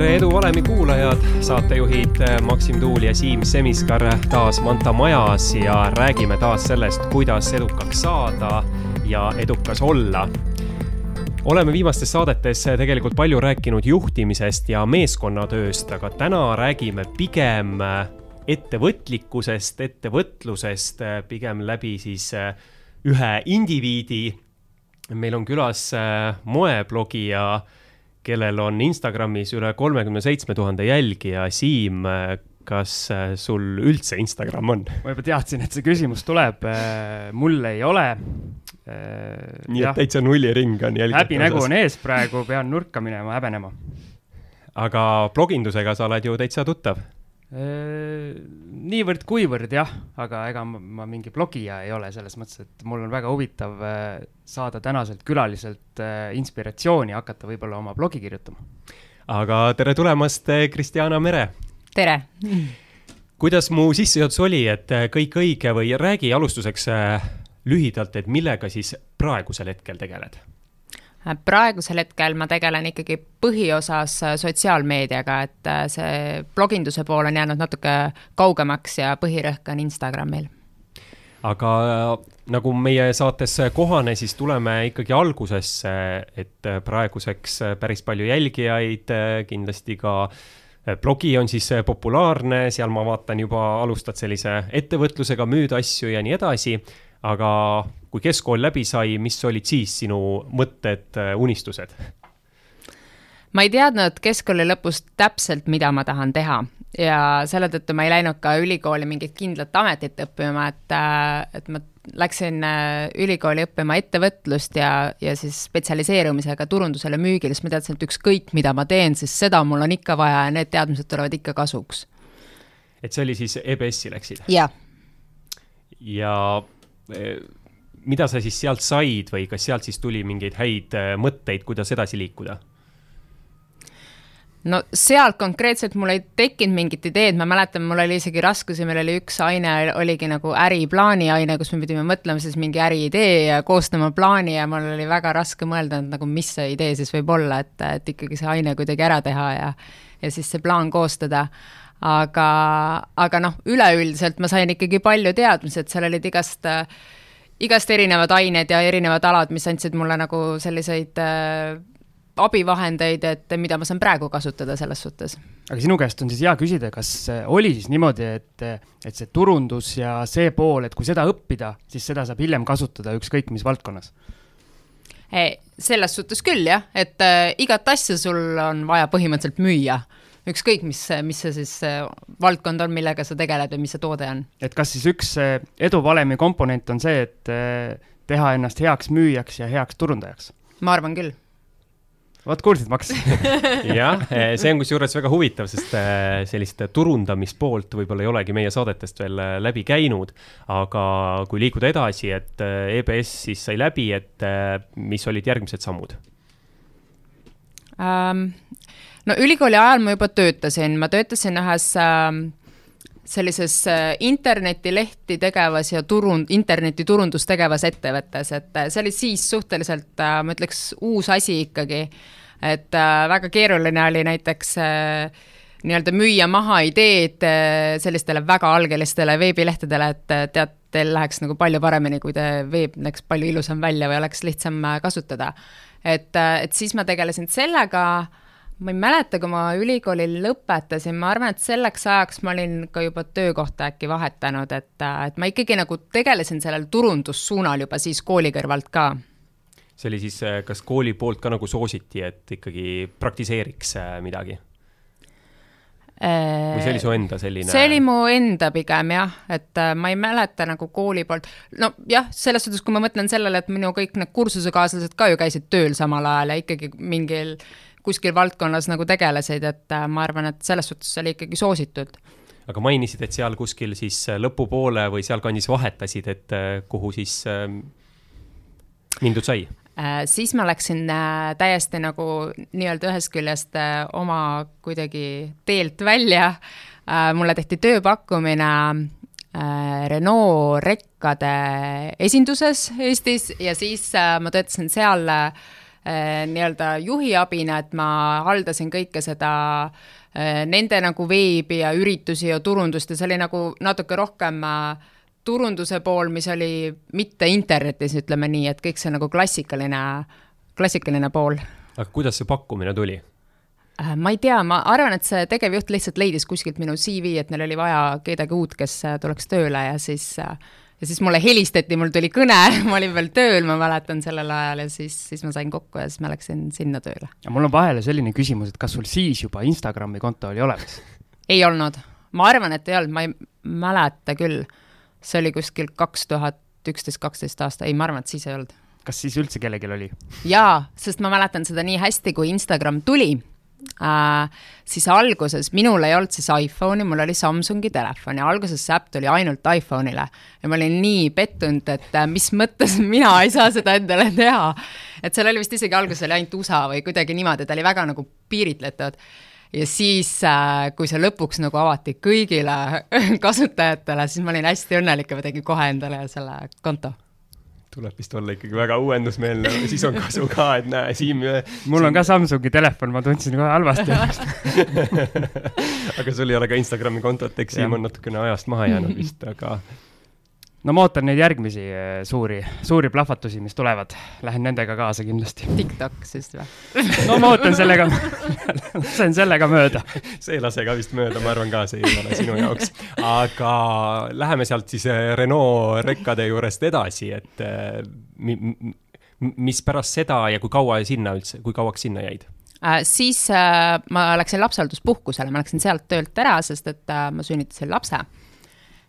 tere, Edu Valemi kuulajad, saatejuhid Maksim Tuul ja Siim Semiskar taas Manta majas ja räägime taas sellest, kuidas edukaks saada ja edukas olla oleme viimastes saadetes tegelikult palju rääkinud juhtimisest ja meeskonnatööst, aga täna räägime pigem ettevõtlikkusest, ettevõtlusest, pigem läbi siis ühe indiviidi. meil on külas moeblogija kellel on Instagramis üle kolmekümne seitsme tuhande jälgija. Siim, kas äh, sul üldse Instagram on? ma juba teadsin, et see küsimus tuleb. Äh, mul ei ole. Äh, nii et täitsa nulliring on jälgijate häbinägu on ees praegu, pean nurka minema, häbenema. aga blogindusega sa oled ju täitsa tuttav niivõrd-kuivõrd jah, aga ega ma, ma mingi blogija ei ole selles mõttes, et mul on väga huvitav äh, saada tänaselt külaliselt äh, inspiratsiooni hakata võib-olla oma blogi kirjutama. aga tere tulemast, Kristjana Mere! tere! kuidas mu sissejuhatus oli, et kõik õige või räägi alustuseks lühidalt, et millega siis praegusel hetkel tegeled? Praegusel hetkel ma tegelen ikkagi põhiosas äh, sotsiaalmeediaga, et äh, see bloginduse pool on jäänud natuke kaugemaks ja põhirõhk on Instagramil. aga äh, nagu meie saates kohane, siis tuleme ikkagi algusesse, et praeguseks päris palju jälgijaid, kindlasti ka blogi on siis populaarne, seal ma vaatan juba alustad sellise ettevõtlusega, müüd asju ja nii edasi aga kui keskkool läbi sai, mis olid siis sinu mõtted, äh, unistused? ma ei teadnud keskkooli lõpus täpselt, mida ma tahan teha ja selle tõttu ma ei läinud ka ülikooli mingit kindlat ametit õppima, et, äh, et ma läksin äh, ülikooli õppima ettevõtlust ja, ja siis spetsialiseerumisega turundusele, müügile, sest ma teadsin, et ükskõik, mida ma teen, siis seda mul on ikka vaja ja need teadmised tulevad ikka kasuks. et see oli siis EBS-i läksid? jah. ja mida sa siis sealt said või kas sealt siis tuli mingeid häid äh, mõtteid, kuidas edasi liikuda? no sealt konkreetselt mul ei tekkinud mingit ideed, ma mäletan, mul oli isegi raskusi, meil oli üks aine, oligi nagu äriplaani aine, kus me pidime mõtlema siis mingi äriidee ja koostama plaani ja mul oli väga raske mõelda, et nagu mis see idee siis võib olla, et, et ikkagi see aine kuidagi ära teha ja ja siis see plaan koostada aga, aga noh, üleüldiselt ma sain ikkagi palju teadmisi, et seal olid igast igast erinevad ained ja erinevad alad, mis andsid mulle nagu selliseid äh, abivahendeid, et mida ma saan praegu kasutada selles suhtes. aga sinu käest on siis hea küsida, kas äh, oli siis niimoodi, et, et see turundus ja see pool, et kui seda õppida, siis seda saab hiljem kasutada ükskõik mis valdkonnas? selles suhtes küll jah, et äh, igat asja sul on vaja põhimõtteliselt müüa ükskõik, mis, mis see siis valdkond on, millega sa tegeled või mis see toode on. et kas siis üks eduvalemi komponent on see, et eh, teha ennast heaks müüjaks ja heaks turundajaks? ma arvan küll vot kuulsid, Max jah, eh, see on kusjuures väga huvitav, sest eh, sellist turundamispoolt võib-olla ei olegi meie saadetest veel läbi käinud. aga kui liikuda edasi, et EBS siis sai läbi, et mis olid järgmised sammud um,? No ülikooli ajal ma juba töötasin, ma töötasin ühes äh, sellises internetilehti tegevas ja turund, internetiturundust tegevas ettevõttes, et äh, see oli siis suhteliselt äh,, ma ütleks, uus asi ikkagi. et äh, väga keeruline oli näiteks nii-öelda müüa maha ideed sellistele väga algelistele veebilehtedele, et tead, teil läheks nagu palju paremini, kui te veeb näeks palju ilusam välja või oleks lihtsam kasutada. et, et siis ma tegelesin sellega ma ei mäleta, kui ma ülikooli lõpetasin, ma arvan, et selleks ajaks ma olin ka juba töökohta äkki vahetanud, et, et ma ikkagi nagu tegelesin sellel turundussuunal juba siis kooli kõrvalt ka. see oli siis, eh, kas kooli poolt ka nagu soositi, et ikkagi praktiseeriks eh, midagi? või see oli su enda selline? see oli mu enda pigem jah, et ma ei mäleta nagu kooli poolt, no jah, selles suhtes, kui ma mõtlen sellele, et minu kõik need kursusekaaslased ka ju käisid tööl samal ajal ja ikkagi mingil äh, kuskil valdkonnas nagu tegelesid, et äh, ma arvan, et selles suhtes oli ikkagi soositud. aga mainisid, et seal kuskil siis äh, lõpupoole või sealkandis vahetasid, et äh, kuhu siis mindud sai? siis ma läksin täiesti nagu nii-öelda ühest küljest oma kuidagi teelt välja. mulle tehti tööpakkumine Renault rekkade esinduses Eestis ja siis ma töötasin seal äh, nii-öelda juhiabina, et ma haldasin kõike seda äh, nende nagu veebi ja üritusi ja turundust ja see oli nagu natuke rohkem äh, turunduse pool, mis oli mitte internetis, ütleme nii, et kõik see nagu klassikaline, klassikaline pool. aga kuidas see pakkumine tuli? Äh, ma ei tea, ma arvan, et see tegevjuht lihtsalt leidis kuskilt minu CV, et neil oli vaja kedagi uut, kes äh, tuleks tööle ja siis äh, ja siis mulle helistati, mul tuli kõne, ma olin veel tööl, ma mäletan sellel ajal ja siis, siis ma sain kokku ja siis ma läksin sinna tööle. ja mul on vahele selline küsimus, et kas sul siis juba Instagrami konto oli olemas? ei olnud, ma arvan, et ei olnud, ma ei mäleta küll. see oli kuskil kaks tuhat üksteist, kaksteist aasta, ei, ma arvan, et siis ei olnud. kas siis üldse kellelgi oli? jaa, sest ma mäletan seda nii hästi, kui Instagram tuli äh,, siis alguses minul ei olnud siis iPhone'i, mul oli Samsungi telefon ja alguses see äpp tuli ainult iPhone'ile. ja ma olin nii pettunud, et äh, mis mõttes mina ei saa seda endale teha. et seal oli vist isegi alguses oli ainult USA või kuidagi niimoodi, ta oli väga nagu piiritletud ja siis, äh, kui see lõpuks nagu avati kõigile kasutajatele, siis ma olin hästi õnnelik ja ma tegin kohe endale selle konto tuleb vist olla ikkagi väga uuendusmeelne, siis on kasu ka, et näe, Siim. mul on ka Samsungi telefon, ma tundsin kohe halvasti ennast aga sul ei ole ka Instagrami kontot, eks Siim on natukene ajast maha jäänud vist, aga no ma ootan neid järgmisi eh, suuri, suuri plahvatusi, mis tulevad. Lähen nendega kaasa kindlasti. TikTok siis või? no ma ootan sellega lasen sellega mööda. see ei lase ka vist mööda, ma arvan ka, see ei ole sinu jaoks. aga läheme sealt siis eh, Renault rekkade juurest edasi, et eh, mi, mis pärast seda ja kui kaua sinna üldse, kui kauaks sinna jäid? Äh, siis äh, ma läksin lapsehoolduspuhkusele, ma läksin sealt töölt ära, sest et äh, ma sünnitasin lapse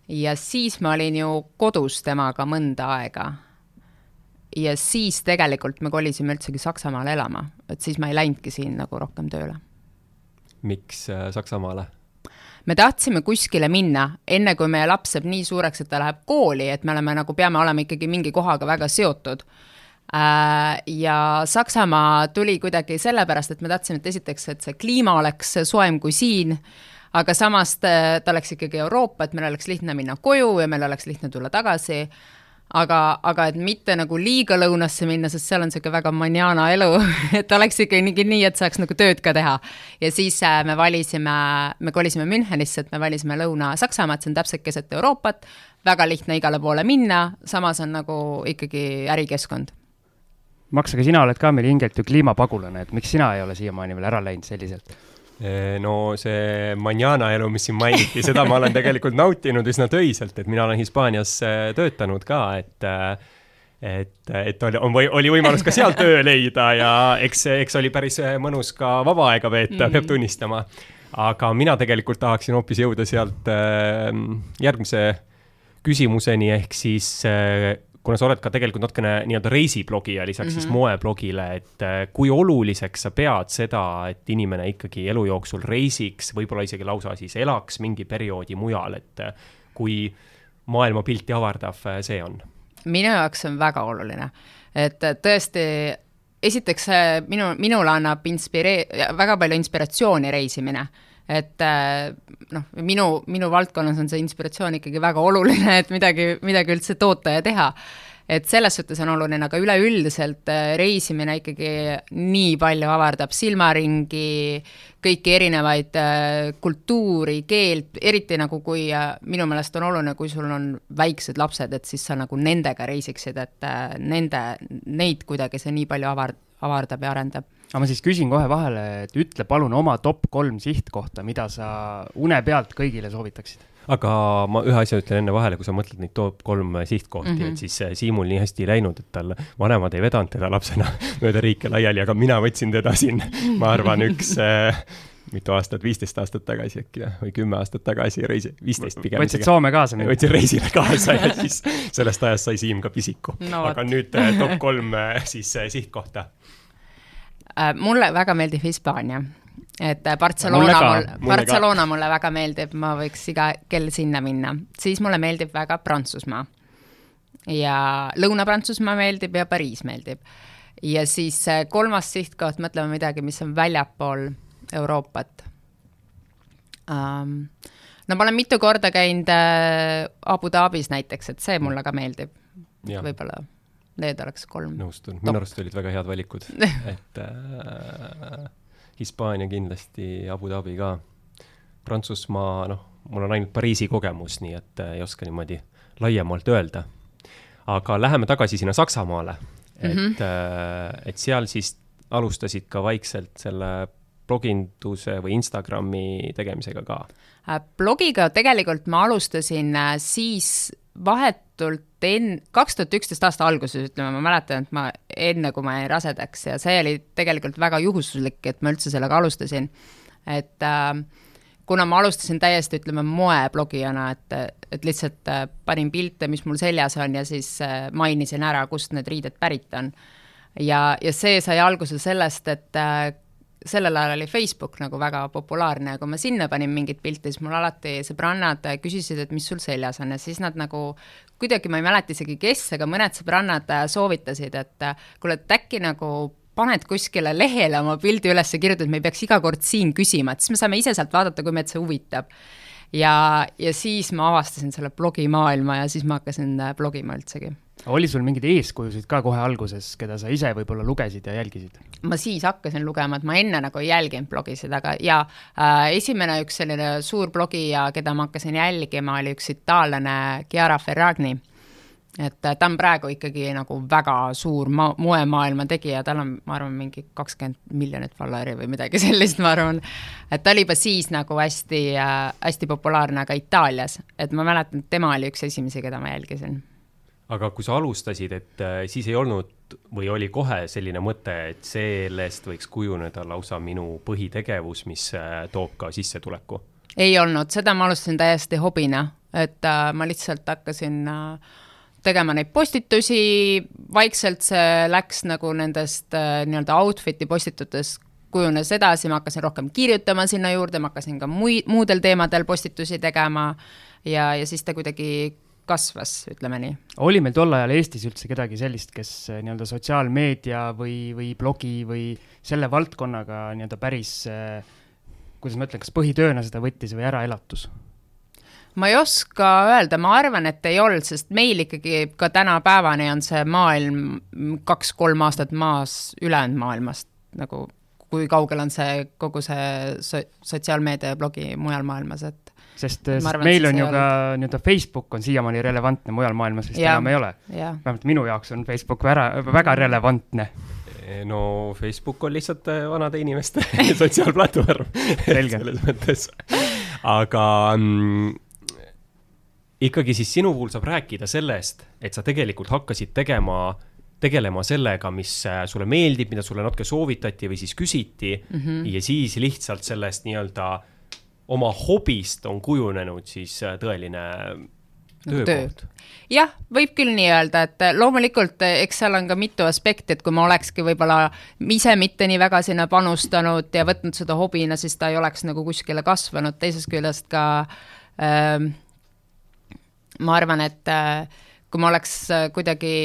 ja siis ma olin ju kodus temaga mõnda aega. ja siis tegelikult me kolisime üldsegi Saksamaale elama, et siis ma ei läinudki siin nagu rohkem tööle. miks äh, Saksamaale? me tahtsime kuskile minna, enne kui meie laps saab nii suureks, et ta läheb kooli, et me oleme nagu, peame olema ikkagi mingi kohaga väga seotud äh, ja Saksamaa tuli kuidagi sellepärast, et me tahtsime, et esiteks, et see kliima oleks soojem kui siin aga samas ta, ta oleks ikkagi Euroopa, et meil oleks lihtne minna koju ja meil oleks lihtne tulla tagasi aga, aga et mitte nagu liiga lõunasse minna, sest seal on niisugune väga manjana elu et oleks ikkagi nii, et saaks nagu tööd ka teha. ja siis äh, me valisime, me kolisime Münchenisse, et me valisime Lõuna-Saksamaad, see on täpselt keset Euroopat, väga lihtne igale poole minna, samas on nagu ikkagi ärikeskkond. Maks, aga sina oled ka meil hingelt ju kliimapagulane, et miks sina ei ole siiamaani veel ära läinud selliselt? No see manjana elu, mis siin mainiti, seda ma olen tegelikult nautinud üsna töiselt, et mina olen Hispaanias eh, töötanud ka, et eh, et, et oli, on või, oli võimalus ka seal töö leida ja eks, eks oli päris mõnus ka vaba aega veeta mm, -hmm. peab tunnistama. aga mina tegelikult tahaksin hoopis jõuda sealt järgmise küsimuseni, ehk siis kuna sa oled ka tegelikult natukene nii-öelda reisiblogija lisaks mm -hmm. siis mhm. moeblogile, et äh, kui oluliseks sa pead seda, et inimene ikkagi elu jooksul reisiks, võib-olla isegi lausa siis elaks mingi perioodi mujal, et äh, kui maailmapilti avardav äh, see on? minu jaoks on väga oluline, et tõesti esiteks minu, minule annab inspiree-, väga palju inspiratsiooni reisimine et noh, minu, minu valdkonnas on see inspiratsioon ikkagi väga oluline, et midagi, midagi üldse toota ja teha. Et selles suhtes on oluline, aga üleüldiselt äh, reisimine ikkagi nii palju avardab silmaringi, kõiki erinevaid äh, kultuuri, keelt, eriti nagu kui äh, minu meelest on oluline, kui sul on väiksed lapsed, et siis sa nagu nendega reisiksid, et nende, neid kuidagi see nii palju avar-, avardab ja arendab. Aga ma siis küsin kohe vahele, et ütle palun oma top kolm sihtkohta, mida sa une pealt kõigile soovitaksid aga ma ühe asja ütlen enne vahele, kui sa mõtled neid top kolm sihtkohti mm, -hmm. et siis eh, Siimul nii hästi ei läinud, et tal vanemad ei vedanud teda lapsena mööda riike laiali, aga mina võtsin teda siin, ma arvan, üks äh, mitu aastat, viisteist aastat tagasi äkki või kümme aastat tagasi reisi, viisteist pigem. võtsid Soome kaasa? võtsin reisile kaasa ja siis sellest ajast sai Siim ka pisiku no,. aga nüüd top kolm siis sihtkohta Äh, mulle väga meeldib Hispaania, et äh, Barcelona mul, Barcelona mulle väga meeldib, ma võiks iga kell sinna minna, siis mulle meeldib väga Prantsusmaa. ja Lõuna-Prantsusmaa meeldib ja Pariis meeldib. ja siis äh, kolmas sihtkoht, mõtleme midagi, mis on väljapool Euroopat um,. no ma olen mitu korda käinud Abu Dhabis näiteks, et see mulle ka meeldib, võib-olla need oleks kolm. nõustun, minu arust olid väga head valikud et äh, Hispaania kindlasti, Abu Dhabi ka. Prantsusmaa, noh, mul on ainult Pariisi kogemus, nii et äh, ei oska niimoodi laiemalt öelda. aga läheme tagasi sinna Saksamaale, et mm, -hmm. et seal siis alustasid ka vaikselt selle bloginduse või Instagrami tegemisega ka? Äh, blogiga tegelikult ma alustasin siis vahetult enne, kaks tuhat üksteist aasta alguses, ütleme, ma mäletan, et ma enne, kui ma jäin rasedaks ja see oli tegelikult väga juhuslik, et ma üldse sellega alustasin. et äh, kuna ma alustasin täiesti, ütleme, moeblogijana, et, et lihtsalt äh, panin pilte, mis mul seljas on ja siis äh, mainisin ära, kust need riided pärit on. ja, ja see sai alguse sellest, et äh, sellel ajal oli Facebook nagu väga populaarne ja kui ma sinna panin mingeid pilte, siis mul alati sõbrannad küsisid, et mis sul seljas on ja siis nad nagu kuidagi, ma ei mäleta isegi, kes, aga mõned sõbrannad soovitasid, et kuule, et äkki nagu paned kuskile lehele oma pildi üles ja kirjutad, me ei peaks iga kord siin küsima, et siis me saame ise sealt vaadata, kui meid see huvitab. ja, ja siis ma avastasin selle blogimaailma ja siis ma hakkasin blogima üldsegi oli sul mingeid eeskujusid ka kohe alguses, keda sa ise võib-olla lugesid ja jälgisid? ma siis hakkasin lugema, et ma enne nagu ei jälginud blogisid, aga ja äh, esimene üks selline suur blogija, keda ma hakkasin jälgima, oli üks itaallane Chiara Ferragni. et äh, ta on praegu ikkagi nagu väga suur ma-, moemaailma tegija, tal on, ma arvan, mingi kakskümmend miljonit follower'i või midagi sellist, ma arvan. et ta oli juba siis nagu hästi äh,, hästi populaarne ka Itaalias, et ma mäletan, et tema oli üks esimesi, keda ma jälgisin aga kui sa alustasid, et äh, siis ei olnud või oli kohe selline mõte, et sellest võiks kujuneda lausa minu põhitegevus, mis äh, toob ka sissetuleku? ei olnud, seda ma alustasin täiesti hobina, et äh, ma lihtsalt hakkasin äh, tegema neid postitusi, vaikselt see läks nagu nendest äh, nii-öelda outfit'i postitutest kujunes edasi, ma hakkasin rohkem kirjutama sinna juurde, ma hakkasin ka mui-, muudel teemadel postitusi tegema. Ja, ja siis ta kuidagi kasvas, ütleme nii. oli meil tol ajal Eestis üldse kedagi sellist, kes eh, nii-öelda sotsiaalmeedia või, või blogi või selle valdkonnaga nii-öelda päris, eh, kuidas ma ütlen, kas põhitööna seda võttis või äraelatus? ma ei oska öelda, ma arvan, et ei olnud, sest meil ikkagi ka tänapäevani on see maailm kaks-kolm aastat maas ülejäänud maailmast, nagu kui kaugel on see kogu see so sotsiaalmeedia ja blogi mujal maailmas, et sest, sest meil on ju ka nii-öelda Facebook on siiamaani relevantne, mujal maailmas vist enam ei ole. vähemalt minu jaoks on Facebook väga, väga relevantne no Facebook on lihtsalt äh, vanade inimeste sotsiaalplatvorm selles mõttes. aga mm, ikkagi siis sinu puhul saab rääkida sellest, et sa tegelikult hakkasid tegema, tegelema sellega, mis äh, sulle meeldib, mida sulle natuke soovitati või siis küsiti mm. -hmm. ja siis lihtsalt sellest nii-öelda oma hobist on kujunenud siis äh, tõeline nagu töökoht töö. jah, võib küll nii öelda, et äh, loomulikult äh, eks seal on ka mitu aspekti, et kui ma olekski võib-olla ise mitte nii väga sinna panustanud ja võtnud seda hobina, siis ta ei oleks nagu kuskile kasvanud, teisest küljest ka äh, ma arvan, et äh, kui ma oleks kuidagi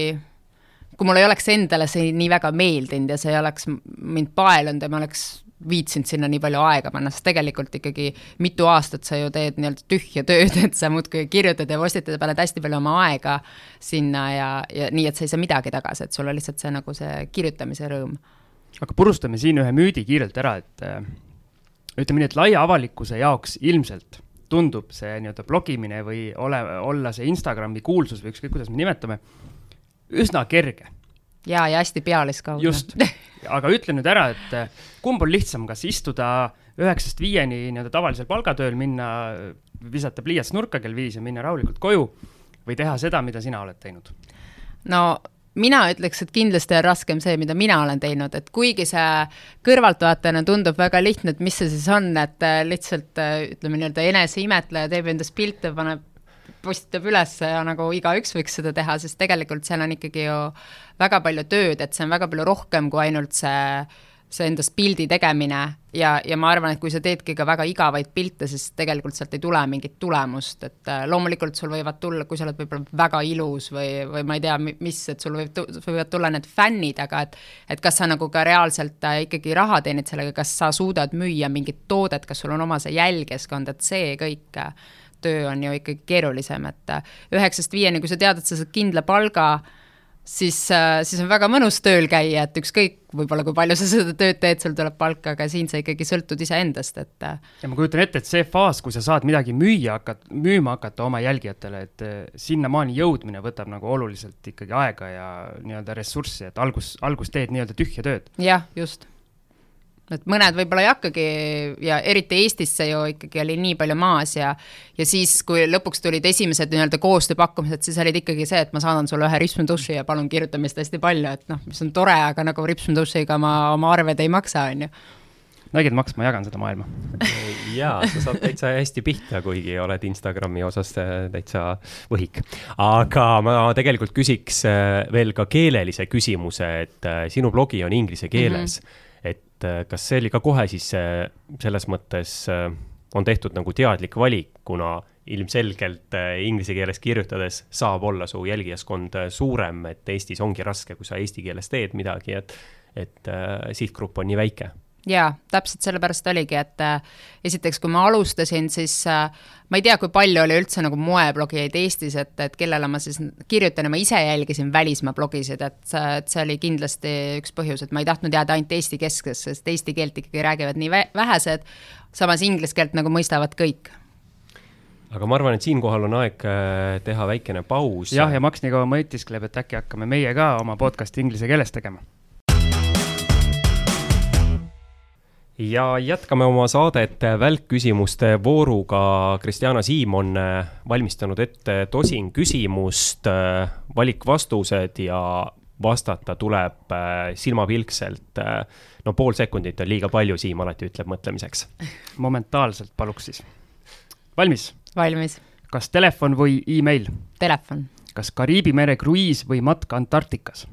kui mul ei oleks endale see nii väga meeldinud ja see ei oleks mind paelunud ja ma oleks viitsinud sinna nii palju aega panna, sest tegelikult ikkagi mitu aastat sa ju teed nii-öelda tühja tööd, et sa muudkui kirjutad ja postitad ja paned hästi palju oma aega sinna ja, ja nii, et sa ei saa midagi tagasi, et sul on lihtsalt see nagu see kirjutamise rõõm. aga purustame siin ühe müüdi kiirelt ära, et äh, ütleme nii, et laia avalikkuse jaoks ilmselt tundub see nii-öelda blogimine või ole, olla see Instagrami kuulsus või ükskõik, kuidas me nimetame, üsna kerge ja, ja hästi pealiskaudne. just, aga ütle nüüd ära, et eh, kumb on lihtsam, kas istuda üheksast viieni nii-öelda tavalisel palgatööl, minna, visata pliiats nurka kell viis ja minna rahulikult koju või teha seda, mida sina oled teinud? no mina ütleks, et kindlasti on raskem see, mida mina olen teinud, et kuigi see kõrvaltvaatajana tundub väga lihtne, et mis see siis on, et eh, lihtsalt eh, ütleme nii-öelda eneseimetleja teeb endast pilte, paneb postitab üles ja nagu igaüks võiks seda teha, sest tegelikult seal on ikkagi ju väga palju tööd, et see on väga palju rohkem kui ainult see, see endast pildi tegemine. Ja, ja ma arvan, et kui sa teedki ka väga igavaid pilte, siis tegelikult sealt ei tule mingit tulemust, et äh, loomulikult sul võivad tulla, kui sa oled võib-olla väga ilus või, või ma ei tea, mis, et sul võib, võivad tulla need fännid, aga et et kas sa nagu ka reaalselt äh, ikkagi raha teenid sellega, kas sa suudad müüa mingit toodet, kas sul on oma see jälgijaskond, et see kõik äh, töö on ju ikkagi keerulisem, et äh, üheksast viieni, kui sa tead, et sa saad kindla palga, siis, siis on väga mõnus tööl käia, et ükskõik võib-olla, kui palju sa seda tööd teed, sul tuleb palk, aga siin sa ikkagi sõltud iseendast, et. ja ma kujutan ette, et see faas, kui sa saad midagi müüa hakata, müüma hakata oma jälgijatele, et sinnamaani jõudmine võtab nagu oluliselt ikkagi aega ja nii-öelda ressurssi, et algus, algus teed nii-öelda tühja tööd. jah, just et mõned võib-olla ei hakkagi ja eriti Eestisse ju ikkagi oli nii palju maas ja ja siis, kui lõpuks tulid esimesed nii-öelda koostööpakkumised, siis olid ikkagi see, et ma saadan sulle ühe ripsmeduši ja palun kirjuta meist hästi palju, et noh, mis on tore, aga nagu ripsmedušiga ma oma arved ei maksa, on ju nägid, Maks, ma jagan seda maailma jaa, sa saad täitsa hästi pihta, kuigi oled Instagrami osas äh, täitsa võhik. aga ma tegelikult küsiks äh, veel ka keelelise küsimuse, et äh, sinu blogi on inglise keeles mm. -hmm et äh, kas see oli ka kohe siis äh, selles mõttes äh, on tehtud nagu teadlik valik, kuna ilmselgelt inglise keeles kirjutades saab olla su jälgijaskond suurem, et Eestis ongi raske, kui sa eesti keeles teed midagi, et, et sihtgrupp on nii väike jaa, täpselt sellepärast oligi, et äh, esiteks, kui ma alustasin, siis äh, ma ei tea, kui palju oli üldse nagu moeblogijaid Eestis, et, et kellele ma siis kirjutan ja ma ise jälgisin välismaa blogisid, et, et see oli kindlasti üks põhjus, et ma ei tahtnud jääda ainult Eesti kesksesse, sest eesti keelt ikkagi räägivad nii vähesed, samas inglise keelt nagu mõistavad kõik aga ma arvan, et siinkohal on aeg äh, teha väikene paus. jah, ja Maks nii kaua mõtiskleb, et äkki hakkame meie ka oma podcast'i inglise keeles tegema ja jätkame oma saadet välkküsimuste vooruga. Kristjana Siim on äh, valmistanud ette tosin küsimust, äh, valikvastused ja vastata tuleb äh, silmapilkselt. no pool sekundit on liiga palju, Siim alati ütleb mõtlemiseks. momentaalselt paluks siis. valmis? valmis. kas telefon või email? Telefon. kas Kariibi mere kruiis või matk Antarktikas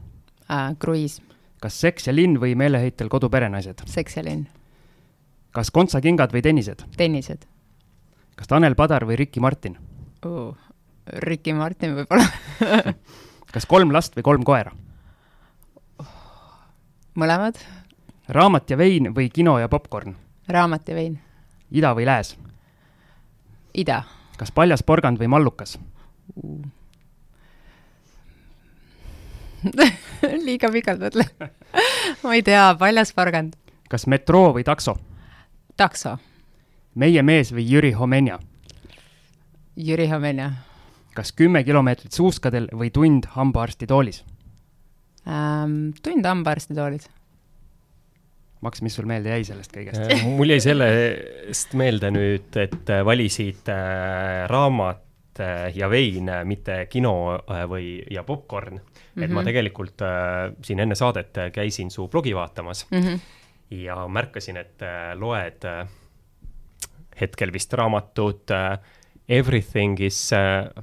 äh,? kruiis. kas seks ja linn või meeleheitel kodu perenaised? seks ja linn kas kontsakingad või tennised? tennised. kas Tanel Padar või Ricky Martin uh,? Ricky Martin võib-olla kas kolm last või kolm koera? mõlemad. raamat ja vein või kino ja popkorn? raamat ja vein. ida või lääs? ida. kas paljas porgand või mallukas uh. liiga pikalt mõtlen ma ei tea, paljas porgand. kas metroo või takso? Takso. meie mees või Jüri Homenja? Jüri Homenja. kas kümme kilomeetrit suuskadel või tund hambaarstitoolis ähm,? tund hambaarstitoolis. Maks, mis sul meelde jäi sellest kõigest äh, mul jäi sellest meelde nüüd, et valisid äh, raamat äh, ja vein, mitte kino või, ja popkorn mm. -hmm. et ma mhm. tegelikult äh, siin enne saadet käisin su blogi vaatamas mm. -hmm ja märkasin, et äh, loed äh, hetkel vist raamatut äh, Everything is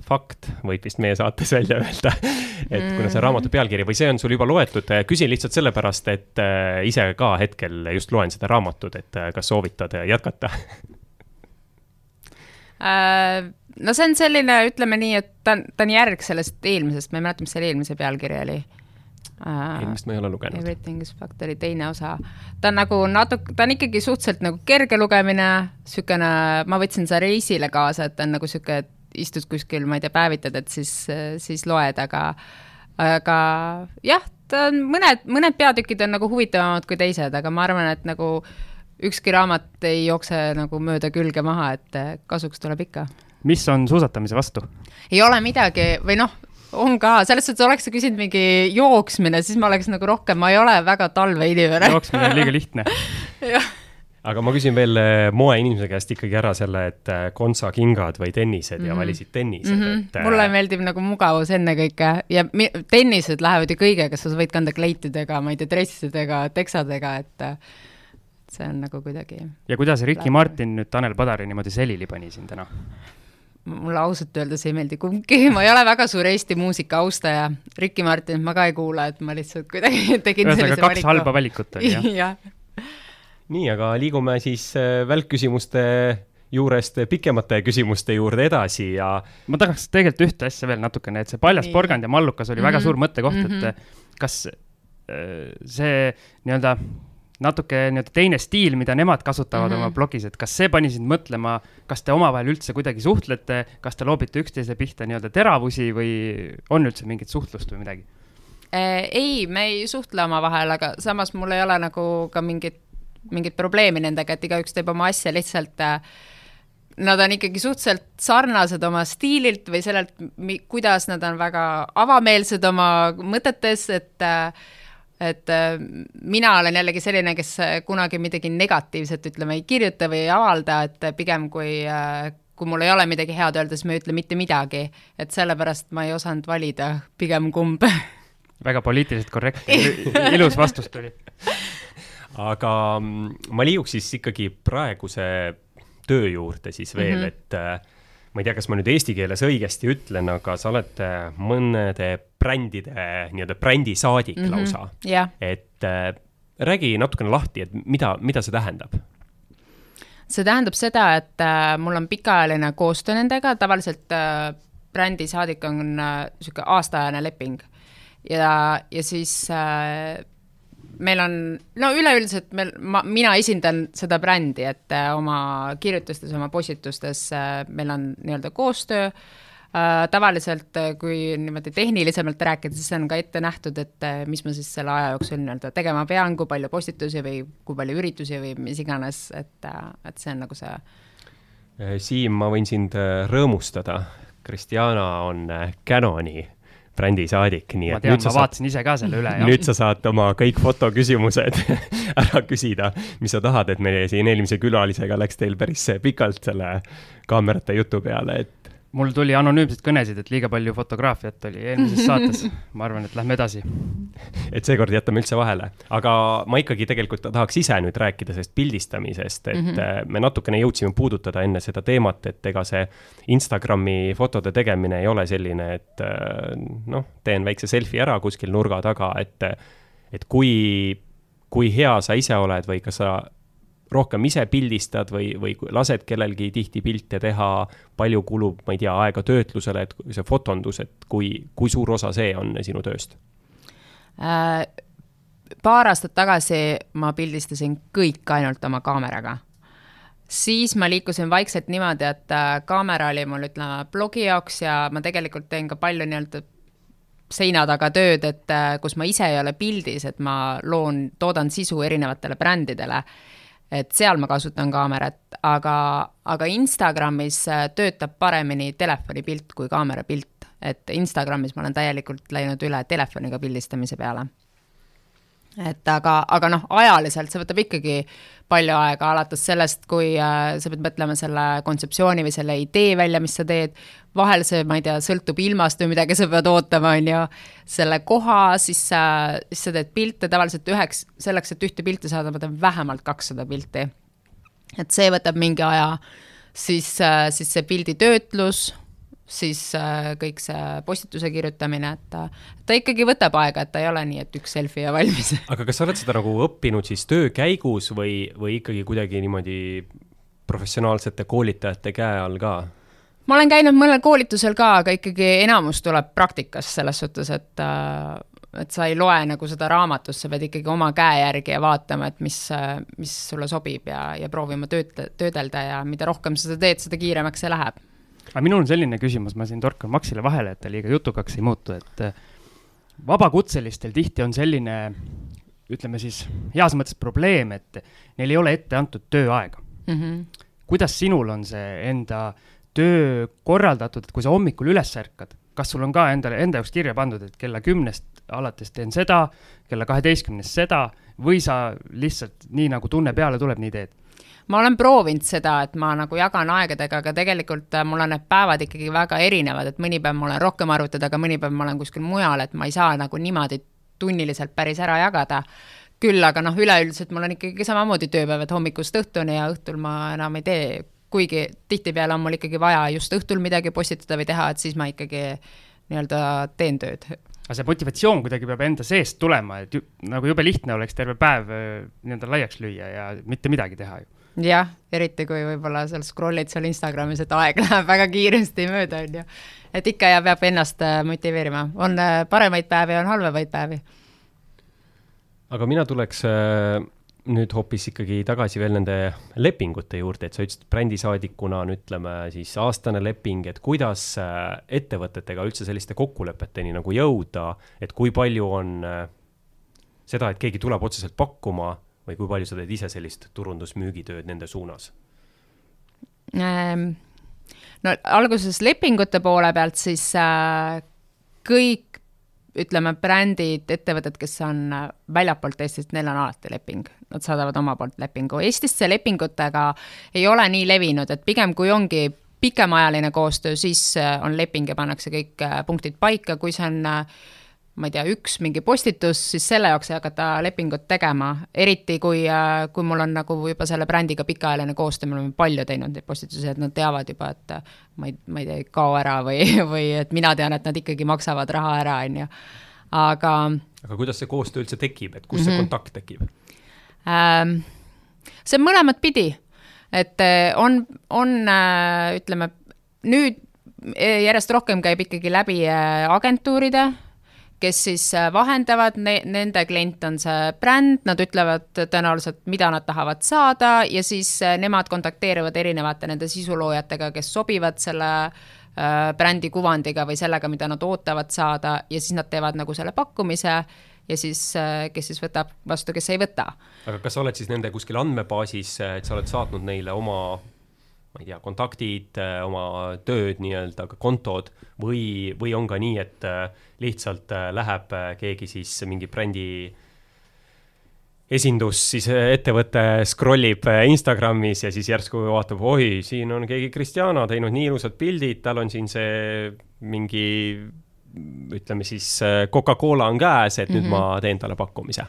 fact, võib vist meie saates välja öelda. Et kuna see raamatu pealkiri või see on sul juba loetud, küsin lihtsalt sellepärast, et ise ka hetkel just loen seda raamatut, et kas soovitad jätkata? No see on selline, ütleme nii, et ta on, ta on järg sellest eelmisest, ma ei mäleta, mis selle eelmise pealkiri oli eelmist ma ei ole lugenud. Everything is fact oli teine osa. ta on nagu natuke, ta on ikkagi suhteliselt nagu kerge lugemine, niisugune, ma võtsin selle reisile kaasa, et ta on nagu niisugune, et istud kuskil, ma ei tea, päevitad, et siis, siis loed, aga aga jah, ta on mõned, mõned peatükid on nagu huvitavamad kui teised, aga ma arvan, et nagu ükski raamat ei jookse nagu mööda külge maha, et kasuks tuleb ikka. mis on suusatamise vastu? ei ole midagi või noh, on ka, selles suhtes oleks sa küsinud mingi jooksmine, siis ma oleks nagu rohkem, ma ei ole väga talveinimene. jooksmine on liiga lihtne aga ma küsin veel eh, moeinimese käest ikkagi ära selle, et eh, kontsakingad või tennised mm -hmm. ja mhm. valisid tennised mm, -hmm. et. mulle meeldib nagu mugavus ennekõike ja tennised lähevad ju kõigega, sa võid kanda kleitidega, ma ei tea, dressidega, teksadega, et see on nagu kuidagi. ja kuidas Ricky. Martin nüüd Tanel Padari niimoodi selili pani siin täna? Mulle ausalt öeldes ei meeldi kumbki, ma ei ole väga suur Eesti muusika austaja. Ricky Martinit ma ka ei kuula, et ma lihtsalt kuidagi tegin ühesõnaga kaks valiku. halba valikut oli jah ja. nii, aga liigume siis äh, välkküsimuste juurest pikemate küsimuste juurde edasi ja. ma tahaks tegelikult ühte asja veel natukene, et see paljas nii. porgand ja mallukas oli mm -hmm. väga mhm. suur mõttekoht mm, -hmm. et mhm. kas äh, see nii-öelda natuke nii-öelda teine stiil, mida nemad kasutavad mm -hmm. oma blogis, et kas see pani sind mõtlema, kas te omavahel üldse kuidagi suhtlete, kas te loobite üksteise pihta nii-öelda teravusi või on üldse mingit suhtlust või midagi? ei, me ei suhtle omavahel, aga samas mul ei ole nagu ka mingit, mingit probleemi nendega, et igaüks teeb oma asja lihtsalt äh, nad on ikkagi suhteliselt sarnased oma stiililt või sellelt, kuidas nad on väga avameelsed oma mõtetes, et et mina olen jällegi selline, kes kunagi midagi negatiivset, ütleme, ei kirjuta või ei avalda, et pigem kui kui mul ei ole midagi head öelda, siis ma ei ütle mitte midagi, et sellepärast ma ei osanud valida pigem kumb. väga poliitiliselt korrektne, ilus vastus tuli. aga mm, ma liiguks siis ikkagi praeguse töö juurde siis veel mm, -hmm. et äh, ma ei tea, kas ma nüüd eesti keeles õigesti ütlen, aga sa oled äh, mõnede brändide nii-öelda brändisaadik mm -hmm. lausa yeah.. et äh, räägi natukene lahti, et mida, mida see tähendab? see tähendab seda, et äh, mul on pikaajaline koostöö nendega, tavaliselt äh, brändisaadik on niisugune äh, aastaajane leping ja, ja siis äh, meil on, no üleüldiselt meil, ma, mina esindan seda brändi, et äh, oma kirjutustes, oma postitustes äh, meil on nii-öelda koostöö äh,. tavaliselt, kui niimoodi tehnilisemalt rääkida, siis on ka ette nähtud, et mis ma siis selle aja jooksul nii-öelda tegema pean, kui palju postitusi või kui palju üritusi või mis iganes, et et see on nagu see. Siim, ma võin sind rõõmustada. Kristjana on Canoni brändisaadik, nii et tean, nüüd sa saad, vaatasin ise ka selle üle, nüüd sa saad oma kõik fotoküsimused ära küsida, mis sa tahad, et meie siin eelmise külalisega läks teil päris pikalt selle kaamerate jutu peale, et mul tuli anonüümseid kõnesid, et liiga palju fotograafiat oli eelmises saates. ma arvan, et lähme edasi. et seekord jätame üldse vahele, aga ma ikkagi tegelikult tahaks ise nüüd rääkida sellest pildistamisest, et mm -hmm. me natukene jõudsime puudutada enne seda teemat, et ega see Instagrami fotode tegemine ei ole selline, et äh, noh, teen väikse selfie ära kuskil nurga taga, et, et kui, kui hea sa ise oled või kas sa rohkem ise pildistad või, või lased kellelgi tihti pilte teha, palju kulub, ma ei tea, aega töötlusele, et see fotondus, et kui, kui suur osa see on sinu tööst äh,? paar aastat tagasi ma pildistasin kõik ainult oma kaameraga. siis ma liikusin vaikselt niimoodi, et äh, kaamera oli mul, ütleme, blogi jaoks ja ma tegelikult teen ka palju nii-öelda seina taga tööd, et äh, kus ma ise ei ole pildis, et ma loon, toodan sisu erinevatele brändidele et seal ma kasutan kaamerat, aga, aga Instagramis äh, töötab paremini telefonipilt kui kaamera pilt. et Instagramis ma olen täielikult läinud üle telefoniga pildistamise peale et aga, aga noh, ajaliselt see võtab ikkagi palju aega, alates sellest, kui äh, sa pead mõtlema selle kontseptsiooni või selle idee välja, mis sa teed, vahel see, ma ei tea, sõltub ilmast või midagi, sa pead ootama, on ju, selle koha, siis sa, siis sa teed pilte, tavaliselt üheks, selleks, et ühte pilti saada, ma teen vähemalt kakssada pilti. et see võtab mingi aja, siis, äh, siis see pildi töötlus siis äh, kõik see postituse kirjutamine, et ta, ta ikkagi võtab aega, et ta ei ole nii, et üks selfie ja valmis. aga kas sa oled seda nagu õppinud siis töö käigus või, või ikkagi kuidagi niimoodi professionaalsete koolitajate käe all ka? Ma olen käinud mõnel koolitusel ka, aga ikkagi enamus tuleb praktikast selles suhtes, et äh, et sa ei loe nagu seda raamatust, sa pead ikkagi oma käe järgi ja vaatama, et mis, mis sulle sobib ja, ja proovima tööd, töödelda ja mida rohkem sa seda teed, seda kiiremaks see läheb aga minul on selline küsimus, ma siin torkan Maxile vahele, et ta liiga jutukaks ei muutu, et äh, vabakutselistel tihti on selline, ütleme siis heas mõttes probleem, et neil ei ole ette antud tööaega mm. -hmm. kuidas sinul on see enda töö korraldatud, et kui sa hommikul üles ärkad, kas sul on ka endale, enda jaoks kirja pandud, et kella kümnest alates teen seda, kella kaheteistkümnest seda, või sa lihtsalt nii nagu tunne peale tuleb, nii teed? ma olen proovinud seda, et ma nagu jagan aegadega, aga tegelikult äh, mul on need päevad ikkagi väga erinevad, et mõni päev ma olen rohkem arvutada, aga mõni päev ma olen kuskil mujal, et ma ei saa nagu niimoodi tunniliselt päris ära jagada. küll aga noh, üleüldiselt mul on ikkagi samamoodi tööpäevad hommikust õhtuni ja õhtul ma enam ei tee, kuigi tihtipeale on mul ikkagi vaja just õhtul midagi postitada või teha, et siis ma ikkagi nii-öelda teen tööd aga see motivatsioon kuidagi peab enda seest tulema, et ju, nagu jube lihtne oleks terve päev äh, nii-öelda laiaks lüüa ja mitte midagi teha ju jah, eriti kui võib-olla seal scroll'id seal Instagramis, et aeg läheb väga kiiresti mööda, on ju. et ikka ja peab ennast äh, motiveerima, on äh, paremaid päevi, on halvemaid päevi. aga mina tuleks äh, nüüd hoopis ikkagi tagasi veel nende lepingute juurde, et sa ütlesid brändisaadikuna on, ütleme siis aastane leping, et kuidas äh, ettevõtetega üldse selliste kokkulepeteni nagu jõuda, et kui palju on äh, seda, et keegi tuleb otseselt pakkuma või kui palju sa teed ise sellist turundusmüügitööd nende suunas ähm,? no alguses lepingute poole pealt siis äh, kõik ütleme, brändid, ettevõtted, kes on äh, väljapoolt Eestit, neil on alati leping, nad saadavad oma poolt lepingu. Eestis see lepingutega ei ole nii levinud, et pigem kui ongi pikemaajaline koostöö, siis äh, on leping ja pannakse kõik äh, punktid paika, kui see on ma ei tea, üks mingi postitus, siis selle jaoks ei hakata lepingut tegema, eriti kui, äh, kui mul on nagu juba selle brändiga pikaajaline koostöö, me oleme palju teinud neid postitusi, et nad teavad juba, et äh, ma ei, ma ei tea, ei kao ära või, või et mina tean, et nad ikkagi maksavad raha ära, on ju, aga. aga kuidas see koostöö üldse tekib, et kus mm -hmm. see mhm. kontakt tekib ähm,? see on mõlemat pidi, et äh, on, on ütleme, nüüd järjest rohkem käib ikkagi läbi agentuuride kes siis äh, vahendavad ne, nende klient on see bränd, nad ütlevad tõenäoliselt, mida nad tahavad saada ja siis äh, nemad kontakteerivad erinevate nende sisuloojatega, kes sobivad selle äh, brändi kuvandiga või sellega, mida nad ootavad saada ja siis nad teevad nagu selle pakkumise ja siis, kes siis võtab vastu, kes ei võta. aga kas sa oled siis nende kuskil andmebaasis, et sa oled saatnud neile oma ma ei tea, kontaktid, äh, oma tööd nii-öelda, kontod või, või on ka nii, et äh, lihtsalt äh, läheb keegi siis mingi brändi esindus, siis ettevõte scroll ib Instagramis ja siis järsku vaatab, oi, siin on keegi Cristiano teinud nii ilusad pildid, tal on siin see mingi ütleme siis Coca-Cola on käes, et mm -hmm. nüüd mhm. ma teen talle pakkumise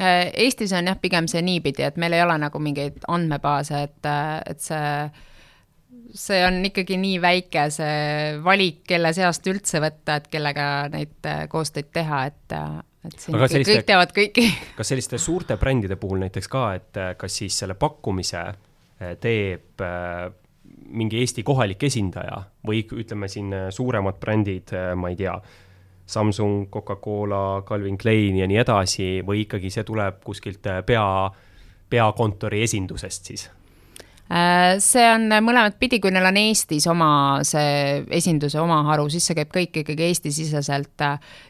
Eestis on jah, pigem see niipidi, et meil ei ole nagu mingeid andmebaase, et, et see see on ikkagi nii väike see valik, kelle seast üldse võtta, et kellega neid äh, koostöid teha, et, äh, et siin Aga selliste, kõik teavad kõiki. kas selliste suurte brändide puhul näiteks ka, et äh, kas siis selle pakkumise teeb mingi Eesti kohalik esindaja või ütleme siin suuremad brändid, ma ei tea, Samsung, Coca-Cola, Calvin Klein ja nii edasi, või ikkagi see tuleb kuskilt pea, peakontori esindusest siis? Äh, see on mõlemat pidi, kui neil on Eestis oma see esinduse oma haru, siis see käib kõik ikkagi Eesti-siseselt.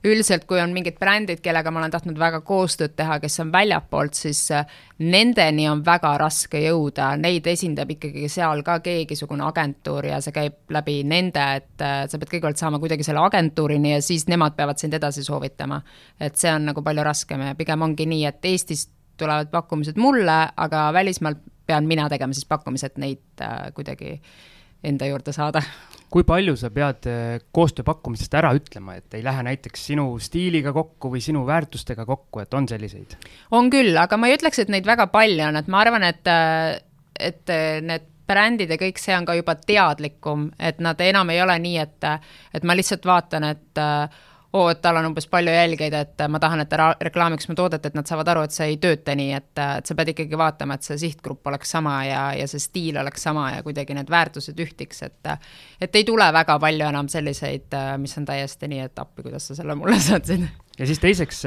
üldiselt, kui on mingid brändid, kellega ma olen tahtnud väga koostööd teha, kes on väljapoolt, siis äh, nendeni on väga raske jõuda, neid esindab ikkagi seal ka keegisugune agentuur ja see käib läbi nende, et äh, sa pead kõigepealt saama kuidagi selle agentuurini ja siis nemad peavad sind edasi soovitama. et see on nagu palju raskem ja pigem ongi nii, et Eestis tulevad pakkumised mulle, aga välismaalt pean mina tegema siis pakkumised neid äh, kuidagi enda juurde saada. kui palju sa pead äh, koostööpakkumisest ära ütlema, et ei lähe näiteks sinu stiiliga kokku või sinu väärtustega kokku, et on selliseid? on küll, aga ma ei ütleks, et neid väga palju on, et ma arvan, et, äh, et äh, need brändid ja kõik see on ka juba teadlikum, et nad enam ei ole nii, et, et ma lihtsalt vaatan, et äh, oo, et tal on umbes palju jälgijaid, et ma tahan, et ta reklaamiks mu toodet, et nad saavad aru, et see ei tööta nii, et, et sa pead ikkagi vaatama, et see sihtgrupp oleks sama ja, ja see stiil oleks sama ja kuidagi need väärtused ühtiks, et et ei tule väga palju enam selliseid, mis on täiesti nii, et appi, kuidas sa selle mulle saatsid. ja siis teiseks,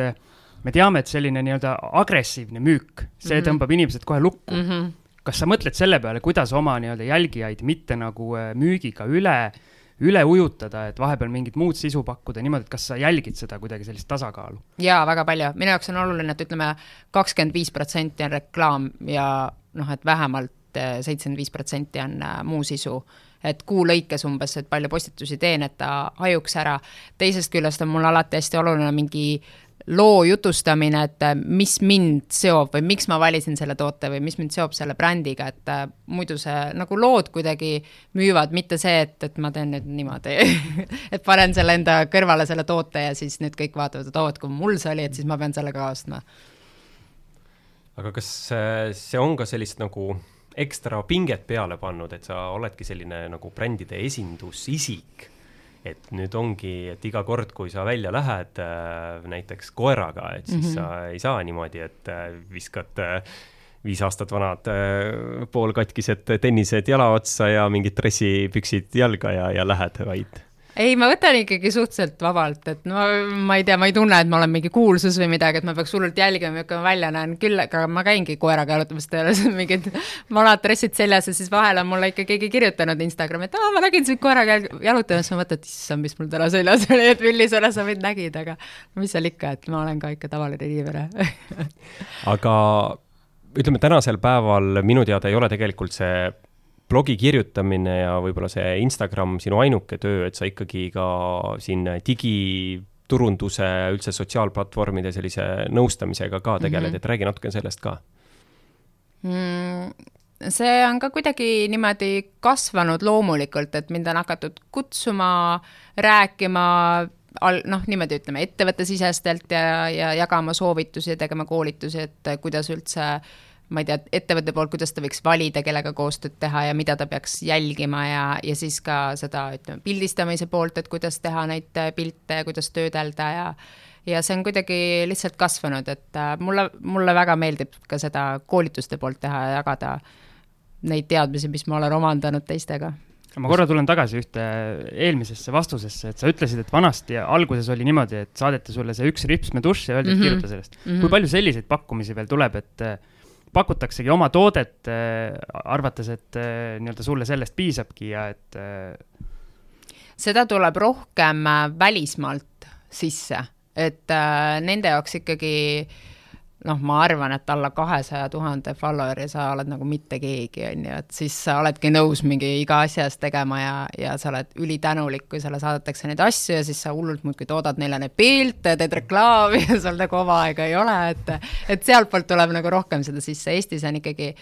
me teame, et selline nii-öelda agressiivne müük, see mm -hmm. tõmbab inimesed kohe lukku mm. -hmm. kas sa mõtled selle peale, kuidas oma nii-öelda jälgijaid mitte nagu äh, müügiga üle äh, üle ujutada, et vahepeal mingit muud sisu pakkuda, niimoodi, et kas sa jälgid seda kuidagi sellist tasakaalu? jaa, väga palju, minu jaoks on oluline, et ütleme, kakskümmend viis protsenti on reklaam ja noh, et vähemalt eh, seitsekümmend viis protsenti on äh, muu sisu. et kuu lõikes umbes, et palju postitusi teen, et ta hajuks ära. teisest küljest on mul alati hästi oluline mingi loo jutustamine, et äh, mis mind seob või miks ma valisin selle toote või mis mind seob selle brändiga, et äh, muidu see nagu lood kuidagi müüvad, mitte see, et, et ma teen nüüd niimoodi et panen selle enda kõrvale selle toote ja siis nüüd kõik vaatavad, et oo, et kui mul see oli, et siis ma pean sellega ka ostma. aga kas see on ka sellist nagu ekstra pinget peale pannud, et sa oledki selline nagu brändide esindusisik et nüüd ongi, et iga kord, kui sa välja lähed äh, näiteks koeraga, et siis mm -hmm. sa ei saa niimoodi, et äh, viskad äh, viis aastat vanad poolkatkised tennised jala otsa ja mingid dressipüksid jalga ja, ja lähed, vaid ei, ma võtan ikkagi suhteliselt vabalt, et no ma ei tea, ma ei tunne, et ma olen mingi kuulsus või midagi, et ma peaks hullult jälgima, milline ma välja näen, küll aga ma käingi koeraga jalutamas tööle, mingid vanad dressid seljas ja siis vahel on mulle ikka keegi kirjutanud Instagrami, et aa, ma nägin sind koeraga jalutamas, ma mõtlen, et issand, mis mul täna seljas oli, et millisena sa mind nägid, aga mis seal ikka, et ma olen ka ikka tavaline inimene. Aga ütleme, tänasel päeval minu teada ei ole tegelikult see blogi kirjutamine ja võib-olla see Instagram sinu ainuke töö, et sa ikkagi ka siin digiturunduse, üldse sotsiaalplatvormide sellise nõustamisega ka tegeled mm, -hmm. et räägi natuke sellest ka mm see on ka kuidagi niimoodi kasvanud loomulikult, et mind on hakatud kutsuma, rääkima, noh, niimoodi ütleme, ettevõttesisestelt ja, ja jagama soovitusi ja tegema koolitusi, et kuidas üldse äh, ma ei tea, ettevõtte poolt, kuidas ta võiks valida, kellega koostööd teha ja mida ta peaks jälgima ja, ja siis ka seda, ütleme, pildistamise poolt, et kuidas teha neid äh, pilte kuidas töödelda ja ja see on kuidagi lihtsalt kasvanud, et äh, mulle, mulle väga meeldib ka seda koolituste poolt teha ja jagada neid teadmisi, mis ma olen omandanud teistega ma korra tulen tagasi ühte eelmisesse vastusesse, et sa ütlesid, et vanasti alguses oli niimoodi, et saadeti sulle see üks ripsmedušš ja öeldi, et mm -hmm. kirjuta sellest mm. -hmm. kui palju selliseid pakkumisi veel tuleb, et äh, pakutaksegi oma toodet, äh, arvates, et äh, nii-öelda sulle sellest piisabki ja et. Äh, seda tuleb rohkem välismaalt sisse, et nende jaoks ikkagi äh, noh, ma arvan, et alla kahesaja tuhande follower'i sa oled nagu mitte keegi, on ju, et siis sa oledki nõus mingi iga asja eest tegema ja, ja sa oled ülitänulik, kui sulle saadetakse neid asju ja siis sa hullult muudkui toodad neile neid pilte, teed reklaami ja sul nagu oma aega ei ole, et et sealtpoolt tuleb nagu rohkem seda sisse, Eestis on ikkagi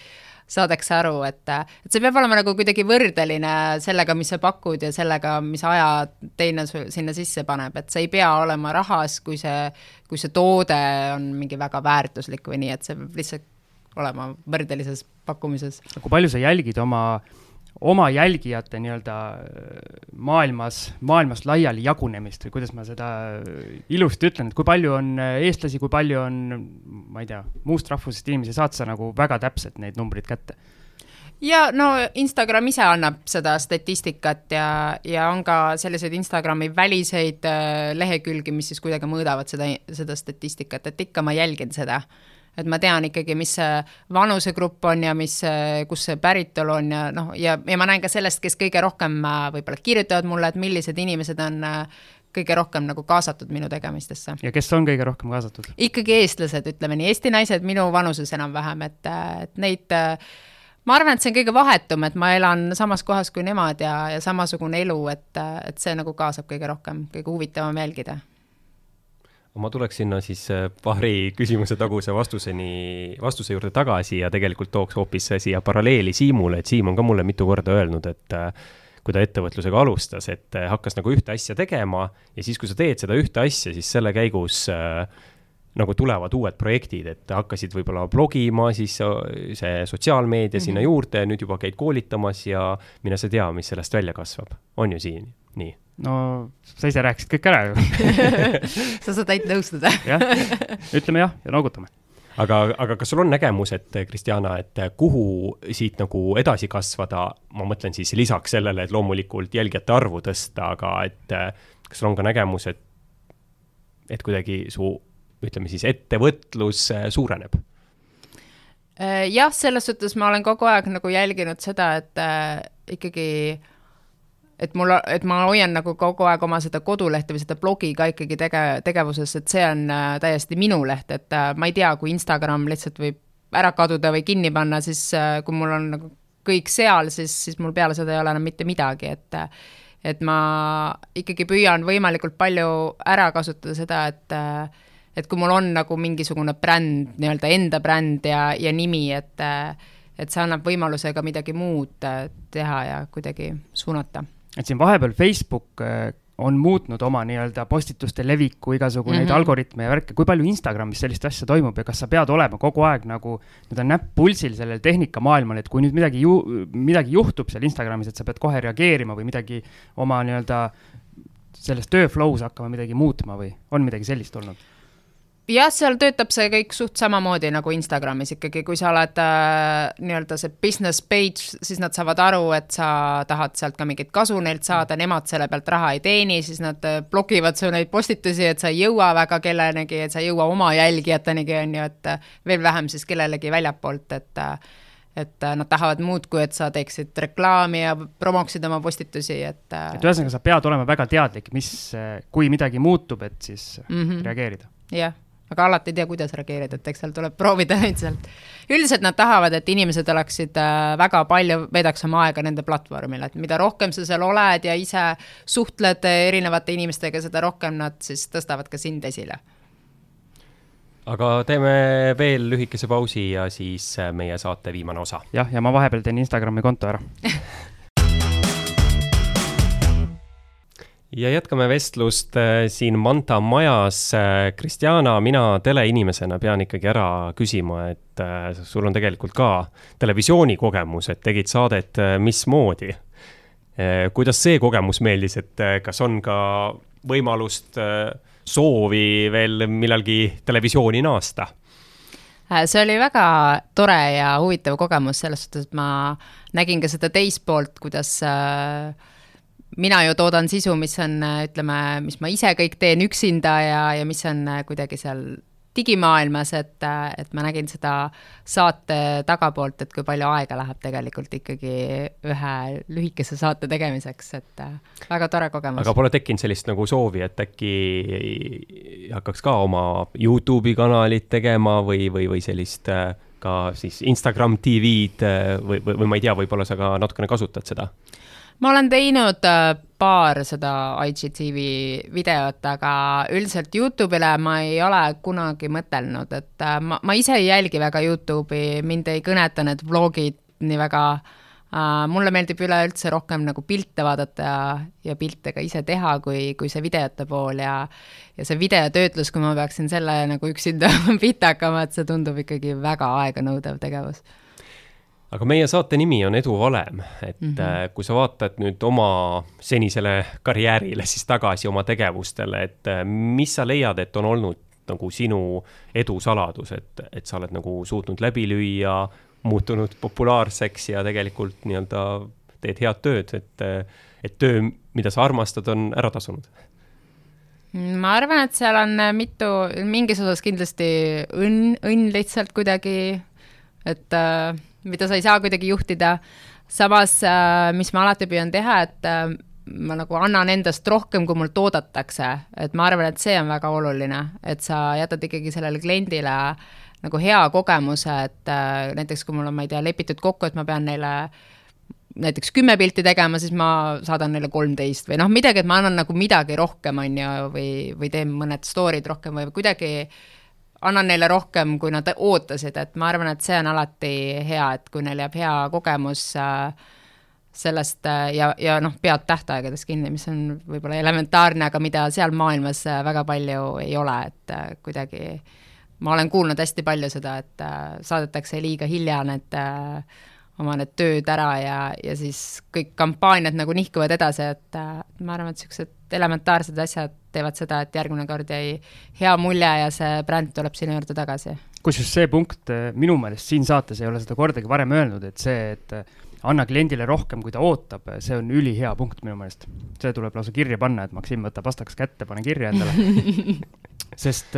saadakse aru, et, et see peab olema nagu kuidagi võrdeline sellega, mis sa pakud ja sellega, mis aja teine sinna sisse paneb, et see ei pea olema rahas, kui see, kui see toode on mingi väga väärtuslik või nii, et see peab lihtsalt olema võrdelises pakkumises. kui palju sa jälgid oma äh, oma jälgijate nii-öelda maailmas, maailmas laiali jagunemist või kuidas ma seda ilusti ütlen, et kui palju on eestlasi, kui palju on, ma ei tea, muust rahvusest inimesi, saad sa nagu väga täpselt neid numbreid kätte? Ja no Instagram ise annab seda statistikat ja, ja on ka selliseid Instagrami väliseid äh, lehekülgi, mis siis kuidagi mõõdavad seda, seda statistikat, et ikka ma jälgin seda et ma tean ikkagi, mis see vanusegrupp on ja mis, kust see päritolu on ja noh, ja, ja ma näen ka sellest, kes kõige rohkem äh, võib-olla kirjutavad mulle, et millised inimesed on äh, kõige rohkem nagu kaasatud minu tegemistesse. ja kes on kõige rohkem kaasatud? ikkagi eestlased, ütleme nii, Eesti naised minu vanuses enam-vähem, et, äh, et neid ma arvan, et see on kõige vahetum, et ma elan samas kohas kui nemad ja, ja samasugune elu, et, et see nagu kaasab kõige rohkem, kõige huvitavam jälgida. Ma tuleks sinna siis äh, paari küsimuse taguse vastuseni, vastuse juurde tagasi ja tegelikult tooks hoopis siia paralleeli Siimule, et Siim on ka mulle mitu korda öelnud, et äh, kui ta ettevõtlusega alustas, et äh, hakkas nagu ühte asja tegema ja siis, kui sa teed seda ühte asja, siis selle käigus äh, nagu tulevad uued projektid, et hakkasid võib-olla blogima, siis see sotsiaalmeedia mm -hmm. sinna juurde, nüüd juba käid koolitamas ja mine sa tea, mis sellest välja kasvab. on ju siin nii? no sa ise rääkisid kõik ära ju sa saad ainult nõustuda jah, ütleme jah ja noogutame. aga, aga kas sul on nägemus, et Kristjana, et kuhu siit nagu edasi kasvada, ma mõtlen siis lisaks sellele, et loomulikult jälgijate arvu tõsta, aga et kas sul on ka nägemus, et, et kuidagi su, ütleme siis, ettevõtlus suureneb? jah, selles suhtes ma olen kogu aeg nagu jälginud seda, et äh, ikkagi äh, et mul, et ma hoian nagu kogu aeg oma seda kodulehte või seda blogi ka ikkagi tege-, tegevuses, et see on äh, täiesti minu leht, et äh, ma ei tea, kui Instagram lihtsalt võib ära kaduda või kinni panna, siis äh, kui mul on nagu kõik seal, siis, siis mul peale seda ei ole enam mitte midagi, et et ma ikkagi püüan võimalikult palju ära kasutada seda, et et kui mul on nagu mingisugune bränd, nii-öelda enda bränd ja, ja nimi, et et see annab võimaluse ka midagi muud teha ja kuidagi suunata et siin vahepeal Facebook äh, on muutnud oma nii-öelda postituste leviku, igasugu mm -hmm. neid mhm. algoritme ja värke, kui palju Instagramis sellist asja toimub ja kas sa pead olema kogu aeg nagu nii-öelda näpp pulsil sellel tehnikamaailmal, et kui nüüd midagi ju-, midagi juhtub seal Instagramis, et sa pead kohe reageerima või midagi oma nii-öelda selles tööflow's hakkama midagi muutma või on midagi sellist olnud? Jah, seal töötab see kõik suht samamoodi nagu Instagramis ikkagi, kui sa oled äh, nii-öelda see business page, siis nad saavad aru, et sa tahad sealt ka mingit kasu neilt saada, nemad selle pealt raha ei teeni, siis nad äh, blokivad su neid postitusi, et sa ei jõua väga kellenegi, et sa ei jõua oma jälgijatenigi, on ju, et äh, veel vähem siis kellelegi väljapoolt, et äh, et nad tahavad muud, kui et sa teeksid reklaami ja promoksid oma postitusi, et. Et ühesõnaga, sa pead olema väga teadlik, mis, kui midagi muutub, et siis mm -hmm. reageerida. jah aga alati ei tea, kuidas reageerida, et eks seal tuleb proovida lihtsalt. üldiselt nad tahavad, et inimesed oleksid äh, väga palju, veedaks oma aega nende platvormil, et mida rohkem sa seal oled ja ise suhtled erinevate inimestega, seda rohkem nad siis tõstavad ka sind esile aga teeme veel lühikese pausi ja siis äh, meie saate viimane osa. jah, ja ma vahepeal teen Instagrami konto ära ja jätkame vestlust äh, siin Manta majas. Äh, Kristjana, mina teleinimesena pean ikkagi ära küsima, et äh, sul on tegelikult ka televisioonikogemus, et tegid saadet Mismoodi. kuidas see kogemus meeldis, et kas on ka võimalust, soovi veel millalgi televisiooni naasta? see oli väga tore ja huvitav kogemus selles suhtes, et ma nägin ka seda teist poolt, kuidas äh, mina ju toodan sisu, mis on, ütleme, mis ma ise kõik teen üksinda ja, ja mis on kuidagi seal digimaailmas, et, et ma nägin seda saate tagapoolt, et kui palju aega läheb tegelikult ikkagi ühe lühikese saate tegemiseks, et väga tore kogemus. aga pole tekkinud sellist nagu soovi, et äkki hakkaks ka oma Youtube'i kanalit tegema või, või, või sellist ka siis Instagram TV-d või, või, või ma ei tea, võib-olla sa ka natukene kasutad seda? Ma olen teinud äh, paar seda IGTV videot, aga üldiselt Youtube'ile ma ei ole kunagi mõtelnud, et äh, ma, ma ise ei jälgi väga Youtube'i, mind ei kõneta need vlogid nii väga uh,. mulle meeldib üleüldse rohkem nagu pilte vaadata ja, ja pilte ka ise teha, kui, kui see videote pool ja ja see videotöötlus, kui ma peaksin selle nagu üksinda pihta hakkama, et see tundub ikkagi väga aeganõudev tegevus aga meie saate nimi on Edu valem, et mm -hmm. kui sa vaatad nüüd oma senisele karjäärile siis tagasi, oma tegevustele, et äh, mis sa leiad, et on olnud nagu sinu edu saladus, et, et sa oled nagu suutnud läbi lüüa, muutunud populaarseks ja tegelikult nii-öelda teed head tööd, et, et töö, mida sa armastad, on ära tasunud? ma arvan, et seal on mitu, mingis osas kindlasti õnn, õnn lihtsalt kuidagi, et äh, mida sa ei saa kuidagi juhtida. samas, äh, mis ma alati püüan teha, et äh, ma nagu annan endast rohkem, kui mult oodatakse, et ma arvan, et see on väga oluline, et sa jätad ikkagi sellele kliendile nagu hea kogemuse, et äh, näiteks kui mul on, ma ei tea, lepitud kokku, et ma pean neile näiteks kümme pilti tegema, siis ma saadan neile kolmteist või noh, midagi, et ma annan nagu midagi rohkem, on ju, või, või teen mõned story'd rohkem või kuidagi äh, annan neile rohkem, kui nad ootasid, et ma arvan, et see on alati hea, et kui neil jääb hea kogemus äh, sellest äh, ja, ja noh, pead tähtaegadest kinni, mis on võib-olla elementaarne, aga mida seal maailmas äh, väga palju ei ole, et kuidagi ma olen kuulnud hästi palju seda, et saadetakse liiga hilja need oma need tööd ära ja, ja siis kõik kampaaniad nagu nihkuvad edasi, et ma arvan, et niisugused elementaarsed asjad teevad seda, et järgmine kord jäi hea mulje ja see bränd tuleb sinu juurde tagasi. kusjuures see punkt eh, minu meelest siin saates ei ole seda kordagi varem öelnud, et see, et eh, anna kliendile rohkem, kui ta ootab, eh, see on ülihea punkt minu meelest. see tuleb lausa kirja panna, et Maksim, võta pastaks kätte, pane kirja endale sest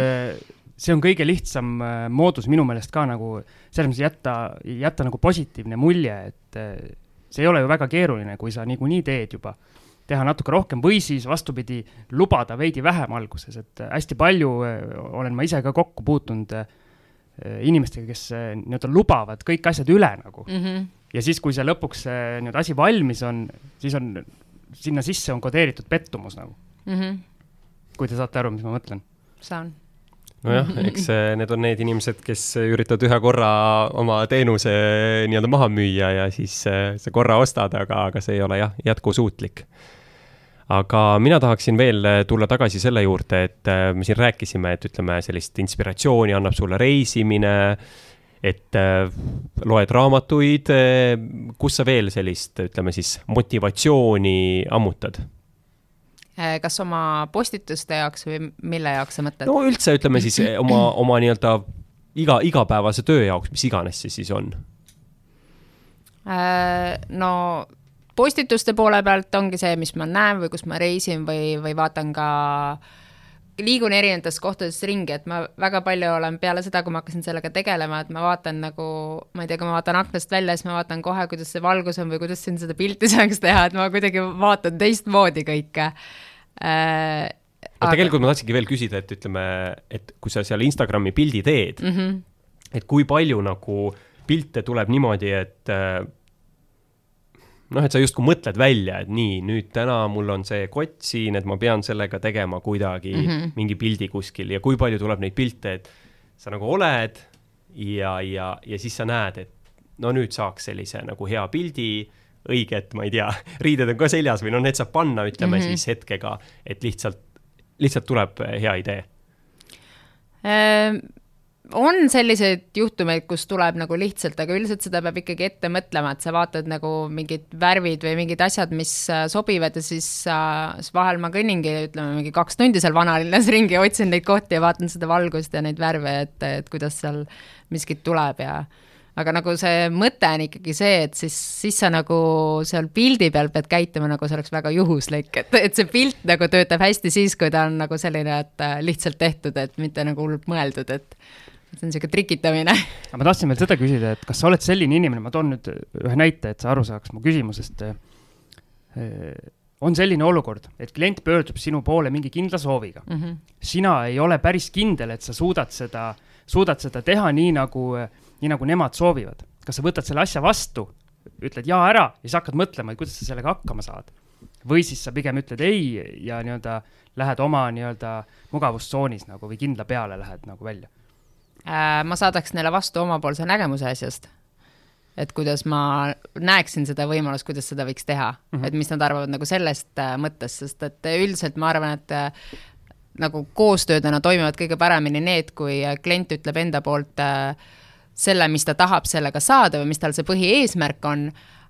see on kõige lihtsam moodus minu meelest ka nagu selles mõttes jätta, jätta nagu positiivne mulje, et see ei ole ju väga keeruline, kui sa niikuinii teed juba teha natuke rohkem või siis vastupidi, lubada veidi vähem alguses, et hästi palju äh, olen ma ise ka kokku puutunud äh, inimestega, kes äh, nii-öelda lubavad kõik asjad üle nagu mm. -hmm. ja siis, kui see lõpuks nii-öelda asi valmis on, siis on, sinna sisse on kodeeritud pettumus nagu mm. -hmm. kui te saate aru, mis ma mõtlen? saan nojah, eks need on need inimesed, kes üritavad ühe korra oma teenuse nii-öelda maha müüa ja siis sa korra ostad, aga, aga see ei ole jah, jätkusuutlik aga mina tahaksin veel äh, tulla tagasi selle juurde, et äh, me siin rääkisime, et ütleme, sellist inspiratsiooni annab sulle reisimine, et äh, loed raamatuid, kus sa veel sellist, ütleme siis, motivatsiooni ammutad? Kas oma postituste jaoks või mille jaoks sa mõtled? no üldse, ütleme siis eh, oma, oma nii-öelda iga, igapäevase töö jaoks, mis iganes see siis on? No postituste poole pealt ongi see, mis ma näen või kus ma reisin või, või vaatan ka liigun erinevates kohtades ringi, et ma väga palju olen peale seda, kui ma hakkasin sellega tegelema, et ma vaatan nagu, ma ei tea, kui ma vaatan aknast välja, siis ma vaatan kohe, kuidas see valgus on või kuidas siin seda pilti saaks teha, et ma kuidagi vaatan teistmoodi kõike äh,. aga tegelikult ma tahtsingi veel küsida, et ütleme, et kui sa seal Instagrami pildi teed mm, -hmm. et kui palju nagu pilte tuleb niimoodi, et äh, noh, et sa justkui mõtled välja, et nii, nüüd täna mul on see kott siin, et ma pean sellega tegema kuidagi mm -hmm. mingi pildi kuskil ja kui palju tuleb neid pilte, et sa nagu oled ja, ja, ja siis sa näed, et no nüüd saaks sellise nagu hea pildi õiget, ma ei tea, riided on ka seljas või noh, need saab panna, ütleme mm -hmm. siis hetkega, et lihtsalt, lihtsalt tuleb hea idee ähm on selliseid juhtumeid, kus tuleb nagu lihtsalt, aga üldiselt seda peab ikkagi ette mõtlema, et sa vaatad nagu mingid värvid või mingid asjad, mis äh, sobivad ja siis, siis vahel ma kõnningi, ütleme mingi kaks tundi seal vanalinnas ringi, otsin neid kohti ja vaatan seda valgust ja neid värve, et, et kuidas seal miskit tuleb ja aga nagu see mõte on ikkagi see, et siis, siis sa nagu seal pildi peal pead käituma, nagu see oleks väga juhuslik, et, et see pilt nagu töötab hästi siis, kui ta on nagu selline, et äh, lihtsalt tehtud, et mitte nagu hullult mõeldud, et see on niisugune trikitamine. aga ma tahtsin veel seda küsida, et kas sa oled selline inimene, ma toon nüüd ühe näite, et sa aru saaks mu küsimusest. Äh, on selline olukord, et klient pöördub sinu poole mingi kindla sooviga mm. -hmm. sina ei ole päris kindel, et sa suudad seda, suudad seda teha nii, nagu nii nagu nemad soovivad. kas sa võtad selle asja vastu, ütled jaa ära ja siis hakkad mõtlema, et kuidas sa sellega hakkama saad. või siis sa pigem ütled ei ja nii-öelda lähed oma nii-öelda mugavustsoonis nagu või kindla peale lähed nagu välja? Ma saadaks neile vastu omapoolse nägemuse asjast et kuidas ma näeksin seda võimalust, kuidas seda võiks teha mm, -hmm. et mis nad arvavad nagu sellest äh, mõttest, sest et üldiselt ma arvan, et äh, nagu koostöödena toimivad kõige paremini need, kui äh, klient ütleb enda poolt äh, selle, mis ta tahab sellega saada või mis tal see põhieesmärk on,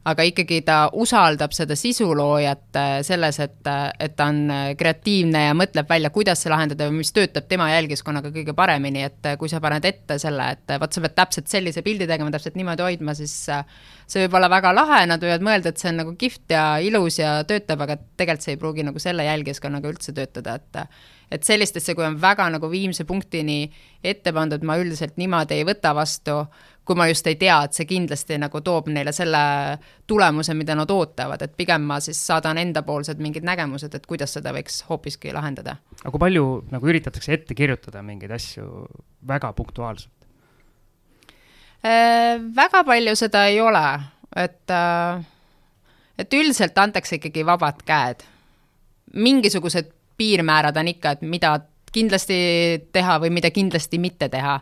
aga ikkagi ta usaldab seda sisuloojat äh, selles, et, äh, et ta on äh, kreatiivne ja mõtleb välja, kuidas see lahendada või mis töötab tema jälgiskonnaga kõige paremini, et kui sa paned ette selle, et vot sa pead täpselt sellise pildi tegema, täpselt niimoodi hoidma, siis see võib olla väga lahe, nad võivad mõelda, et see on nagu kihvt ja ilus ja töötab, aga tegelikult see ei pruugi nagu selle jälgiskonnaga üldse töötada, et et sellistesse, kui on väga nagu viimse punktini ette pandud, ma üldiselt niimoodi ei võta vastu, kui ma just ei tea, et see kindlasti nagu toob neile selle tulemuse, mida nad ootavad, et pigem ma siis saadan endapoolsed mingid nägemused, et kuidas seda võiks hoopiski lahendada. aga kui palju nagu üritatakse ette kirjutada mingeid asju väga punktuaalselt äh,? väga palju seda ei ole, et äh, et üldiselt antakse ikkagi vabad käed. mingisugused piirmäärad on ikka, et mida kindlasti teha või mida kindlasti mitte teha.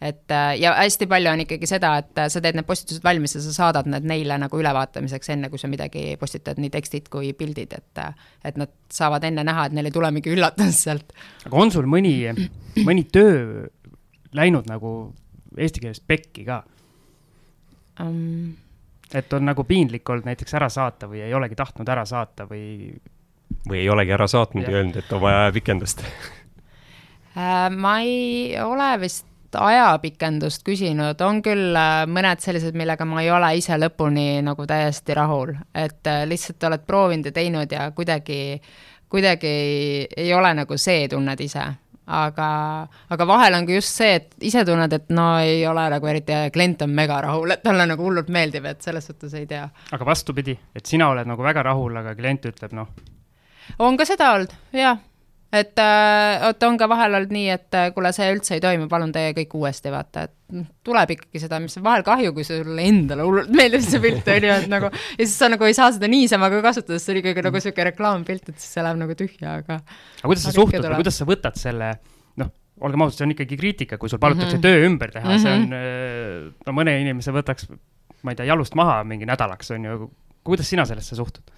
Et äh, ja hästi palju on ikkagi seda, et äh, sa teed need postitused valmis ja sa saadad need neile nagu ülevaatamiseks, enne kui sa midagi postitad, nii tekstid kui pildid, et äh, et nad saavad enne näha, et neil ei tule mingi üllatus sealt. aga on sul mõni, mõni töö läinud nagu eesti keeles pekki ka um...? et on nagu piinlik olnud näiteks ära saata või ei olegi tahtnud ära saata või või ei olegi ära saatnud ja öelnud, et on vaja ajapikendust äh, ma ei ole vist ajapikendust küsinud, on küll äh, mõned sellised, millega ma ei ole ise lõpuni nagu täiesti rahul, et äh, lihtsalt oled proovinud ja teinud ja kuidagi, kuidagi ei, ei ole nagu see, tunned ise aga, aga vahel on ka just see, et ise tunned, et no ei ole nagu eriti, klient on mega rahul, et talle nagu hullult meeldib, et selles suhtes ei tea. aga vastupidi, et sina oled nagu väga rahul, aga klient ütleb, noh, on ka seda olnud, jah. Et äh, vot on ka vahel olnud nii, et äh, kuule, see üldse ei toimi, palun tee kõik uuesti, vaata, et noh, tuleb ikkagi seda, mis on vahel kahju, kui sulle endale hullult meeldib see pilt, on ju, et nagu ja siis sa nagu ei saa seda niisama ka kasutada, sest see on ikkagi nagu niisugune reklaampilt, et siis see läheb nagu tühja, aga aga kuidas sa suhtud või kuidas sa võtad selle noh, olgem ausad, see on ikkagi kriitika, kui sul palutakse mm -hmm. töö ümber teha mm, -hmm. see on, mhm. äh, no mõne inimese võtaks, ma ei tea, jalust maha mingi nädalaks, on ju, kuidas sina sellesse suhtud?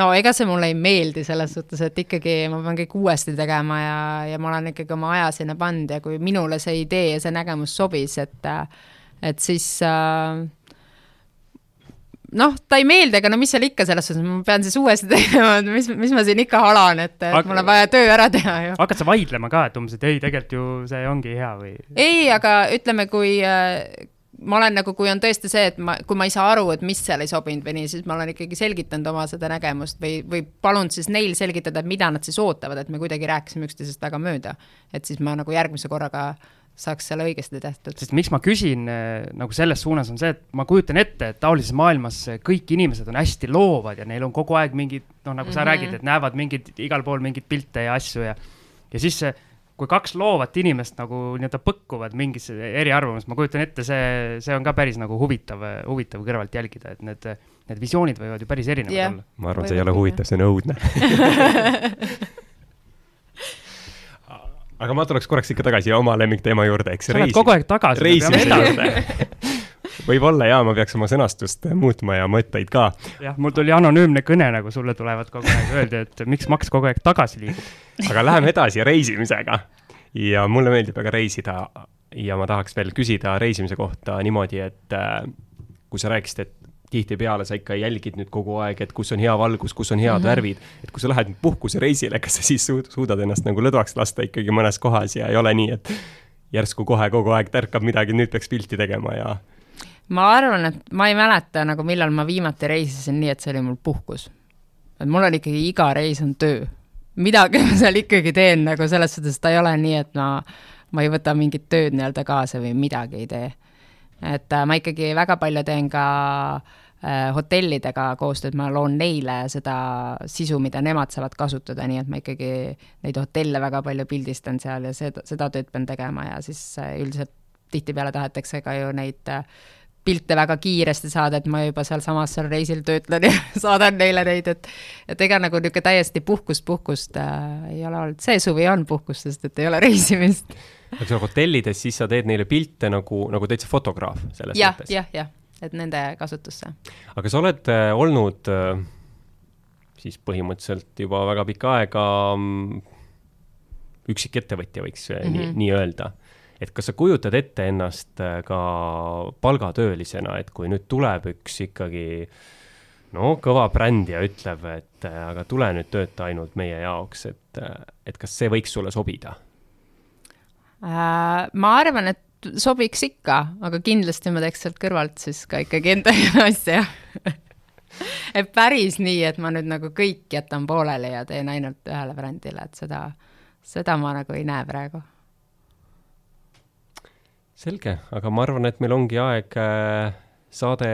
No ega see mulle ei meeldi selles suhtes, et ikkagi ma pean kõik uuesti tegema ja, ja ma olen ikkagi oma aja sinna pannud ja kui minule see idee ja see nägemus sobis, et et siis äh, noh, ta ei meeldi, aga no mis seal ikka, selles suhtes, ma pean siis uuesti tegema, et mis, mis ma siin ikka halan, et, et aga... mul on vaja töö ära teha ju. hakkad sa vaidlema ka, et umbes, et ei, tegelikult ju see ongi hea või? ei, aga ütleme, kui äh, ma olen nagu, kui on tõesti see, et ma, kui ma ei saa aru, et mis seal ei sobinud või nii, siis ma olen ikkagi selgitanud oma seda nägemust või, või palunud siis neil selgitada, et mida nad siis ootavad, et me kuidagi rääkisime üksteisest väga mööda. et siis ma nagu järgmise korraga saaks selle õigesti tehtud. sest miks ma küsin äh, nagu selles suunas, on see, et ma kujutan ette, et taolises maailmas kõik inimesed on hästi loovad ja neil on kogu aeg mingid, noh, nagu mm -hmm. sa räägid, et näevad mingeid, igal pool mingeid pilte ja asju ja, ja siis see kui kaks loovat inimest nagu nii-öelda põkkuvad mingis eriarvamus, ma kujutan ette, see, see on ka päris nagu huvitav, huvitav kõrvalt jälgida, et need, need visioonid võivad ju päris erinevad yeah. olla. ma arvan, see ei ole huvitav, see on õudne aga ma tuleks korraks ikka tagasi oma lemmikteema juurde, eks. sa oled kogu aeg tagasi. reisimise juurde võib-olla jaa, ma peaks oma sõnastust muutma ja mõtteid ka. jah, mul tuli anonüümne kõne, nagu sulle tulevad kogu aeg, öeldi, et miks Max kogu aeg tagasi liigub. aga läheme edasi reisimisega. ja mulle meeldib väga reisida ja ma tahaks veel küsida reisimise kohta niimoodi, et äh, kui sa rääkisid, et tihtipeale sa ikka jälgid nüüd kogu aeg, et kus on hea valgus, kus on head mm -hmm. värvid, et kui sa lähed puhkusereisile, kas sa siis suudad ennast nagu lõdvaks lasta ikkagi mõnes kohas ja ei ole nii, et järsku kohe kogu aeg tärkab midagi, nüüd peaks pilti tegema ja ma arvan, et ma ei mäleta nagu, millal ma viimati reisisin nii, et see oli mul puhkus. et mul on ikkagi iga reis on töö. midagi ma seal ikkagi teen nagu selles suhtes, ta ei ole nii, et ma, ma ei võta mingit tööd nii-öelda kaasa või midagi ei tee. et äh, ma ikkagi väga palju teen ka äh, hotellidega koostööd, ma loon neile seda sisu, mida nemad saavad kasutada, nii et ma ikkagi neid hotelle väga palju pildistan seal ja seda, seda tööd pean tegema ja siis äh, üldiselt tihtipeale tahetakse ka ju neid äh, pilte väga kiiresti saada, et ma juba sealsamas seal reisil töötlen ja saadan neile neid, et et ega nagu niisugune täiesti puhkust, puhkust äh, ei ole olnud, see suvi on puhkust, sest et ei ole reisimist. aga sa hotellides, siis sa teed neile pilte nagu, nagu täitsa fotograaf selles ja, mõttes ja,? jah, jah, et nende kasutusse. aga sa oled äh, olnud äh, siis põhimõtteliselt juba väga pikka aega mm, üksikettevõtja, võiks mm -hmm. nii, nii öelda et kas sa kujutad ette ennast äh, ka palgatöölisena, et kui nüüd tuleb üks ikkagi no kõva bränd ja ütleb, et äh, aga tule nüüd tööta ainult meie jaoks, et, äh, et kas see võiks sulle sobida äh,? ma arvan, et sobiks ikka, aga kindlasti ma teeks sealt kõrvalt siis ka ikkagi enda asja et päris nii, et ma nüüd nagu kõik jätan pooleli ja teen ainult ühele brändile, et seda, seda ma nagu ei näe praegu selge, aga ma arvan, et meil ongi aeg äh, saade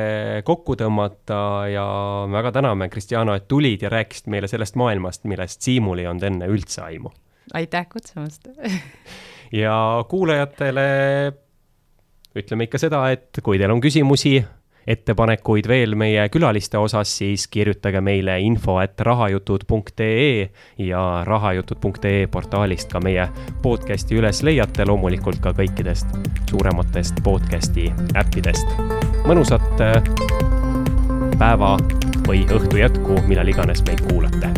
kokku tõmmata ja väga täname, Kristjana, et tulid ja rääkisid meile sellest maailmast, millest Siimul ei olnud enne üldse aimu. aitäh kutsumast ja kuulajatele ütleme ikka seda, et kui teil on küsimusi ettepanekuid veel meie külaliste osas, siis kirjutage meile info at rahajutud.ee ja rahajutud.ee portaalist ka meie podcast'i üles leiate, loomulikult ka kõikidest suurematest podcast'i äppidest. mõnusat äh, päeva või õhtu jätku, millal iganes meid kuulate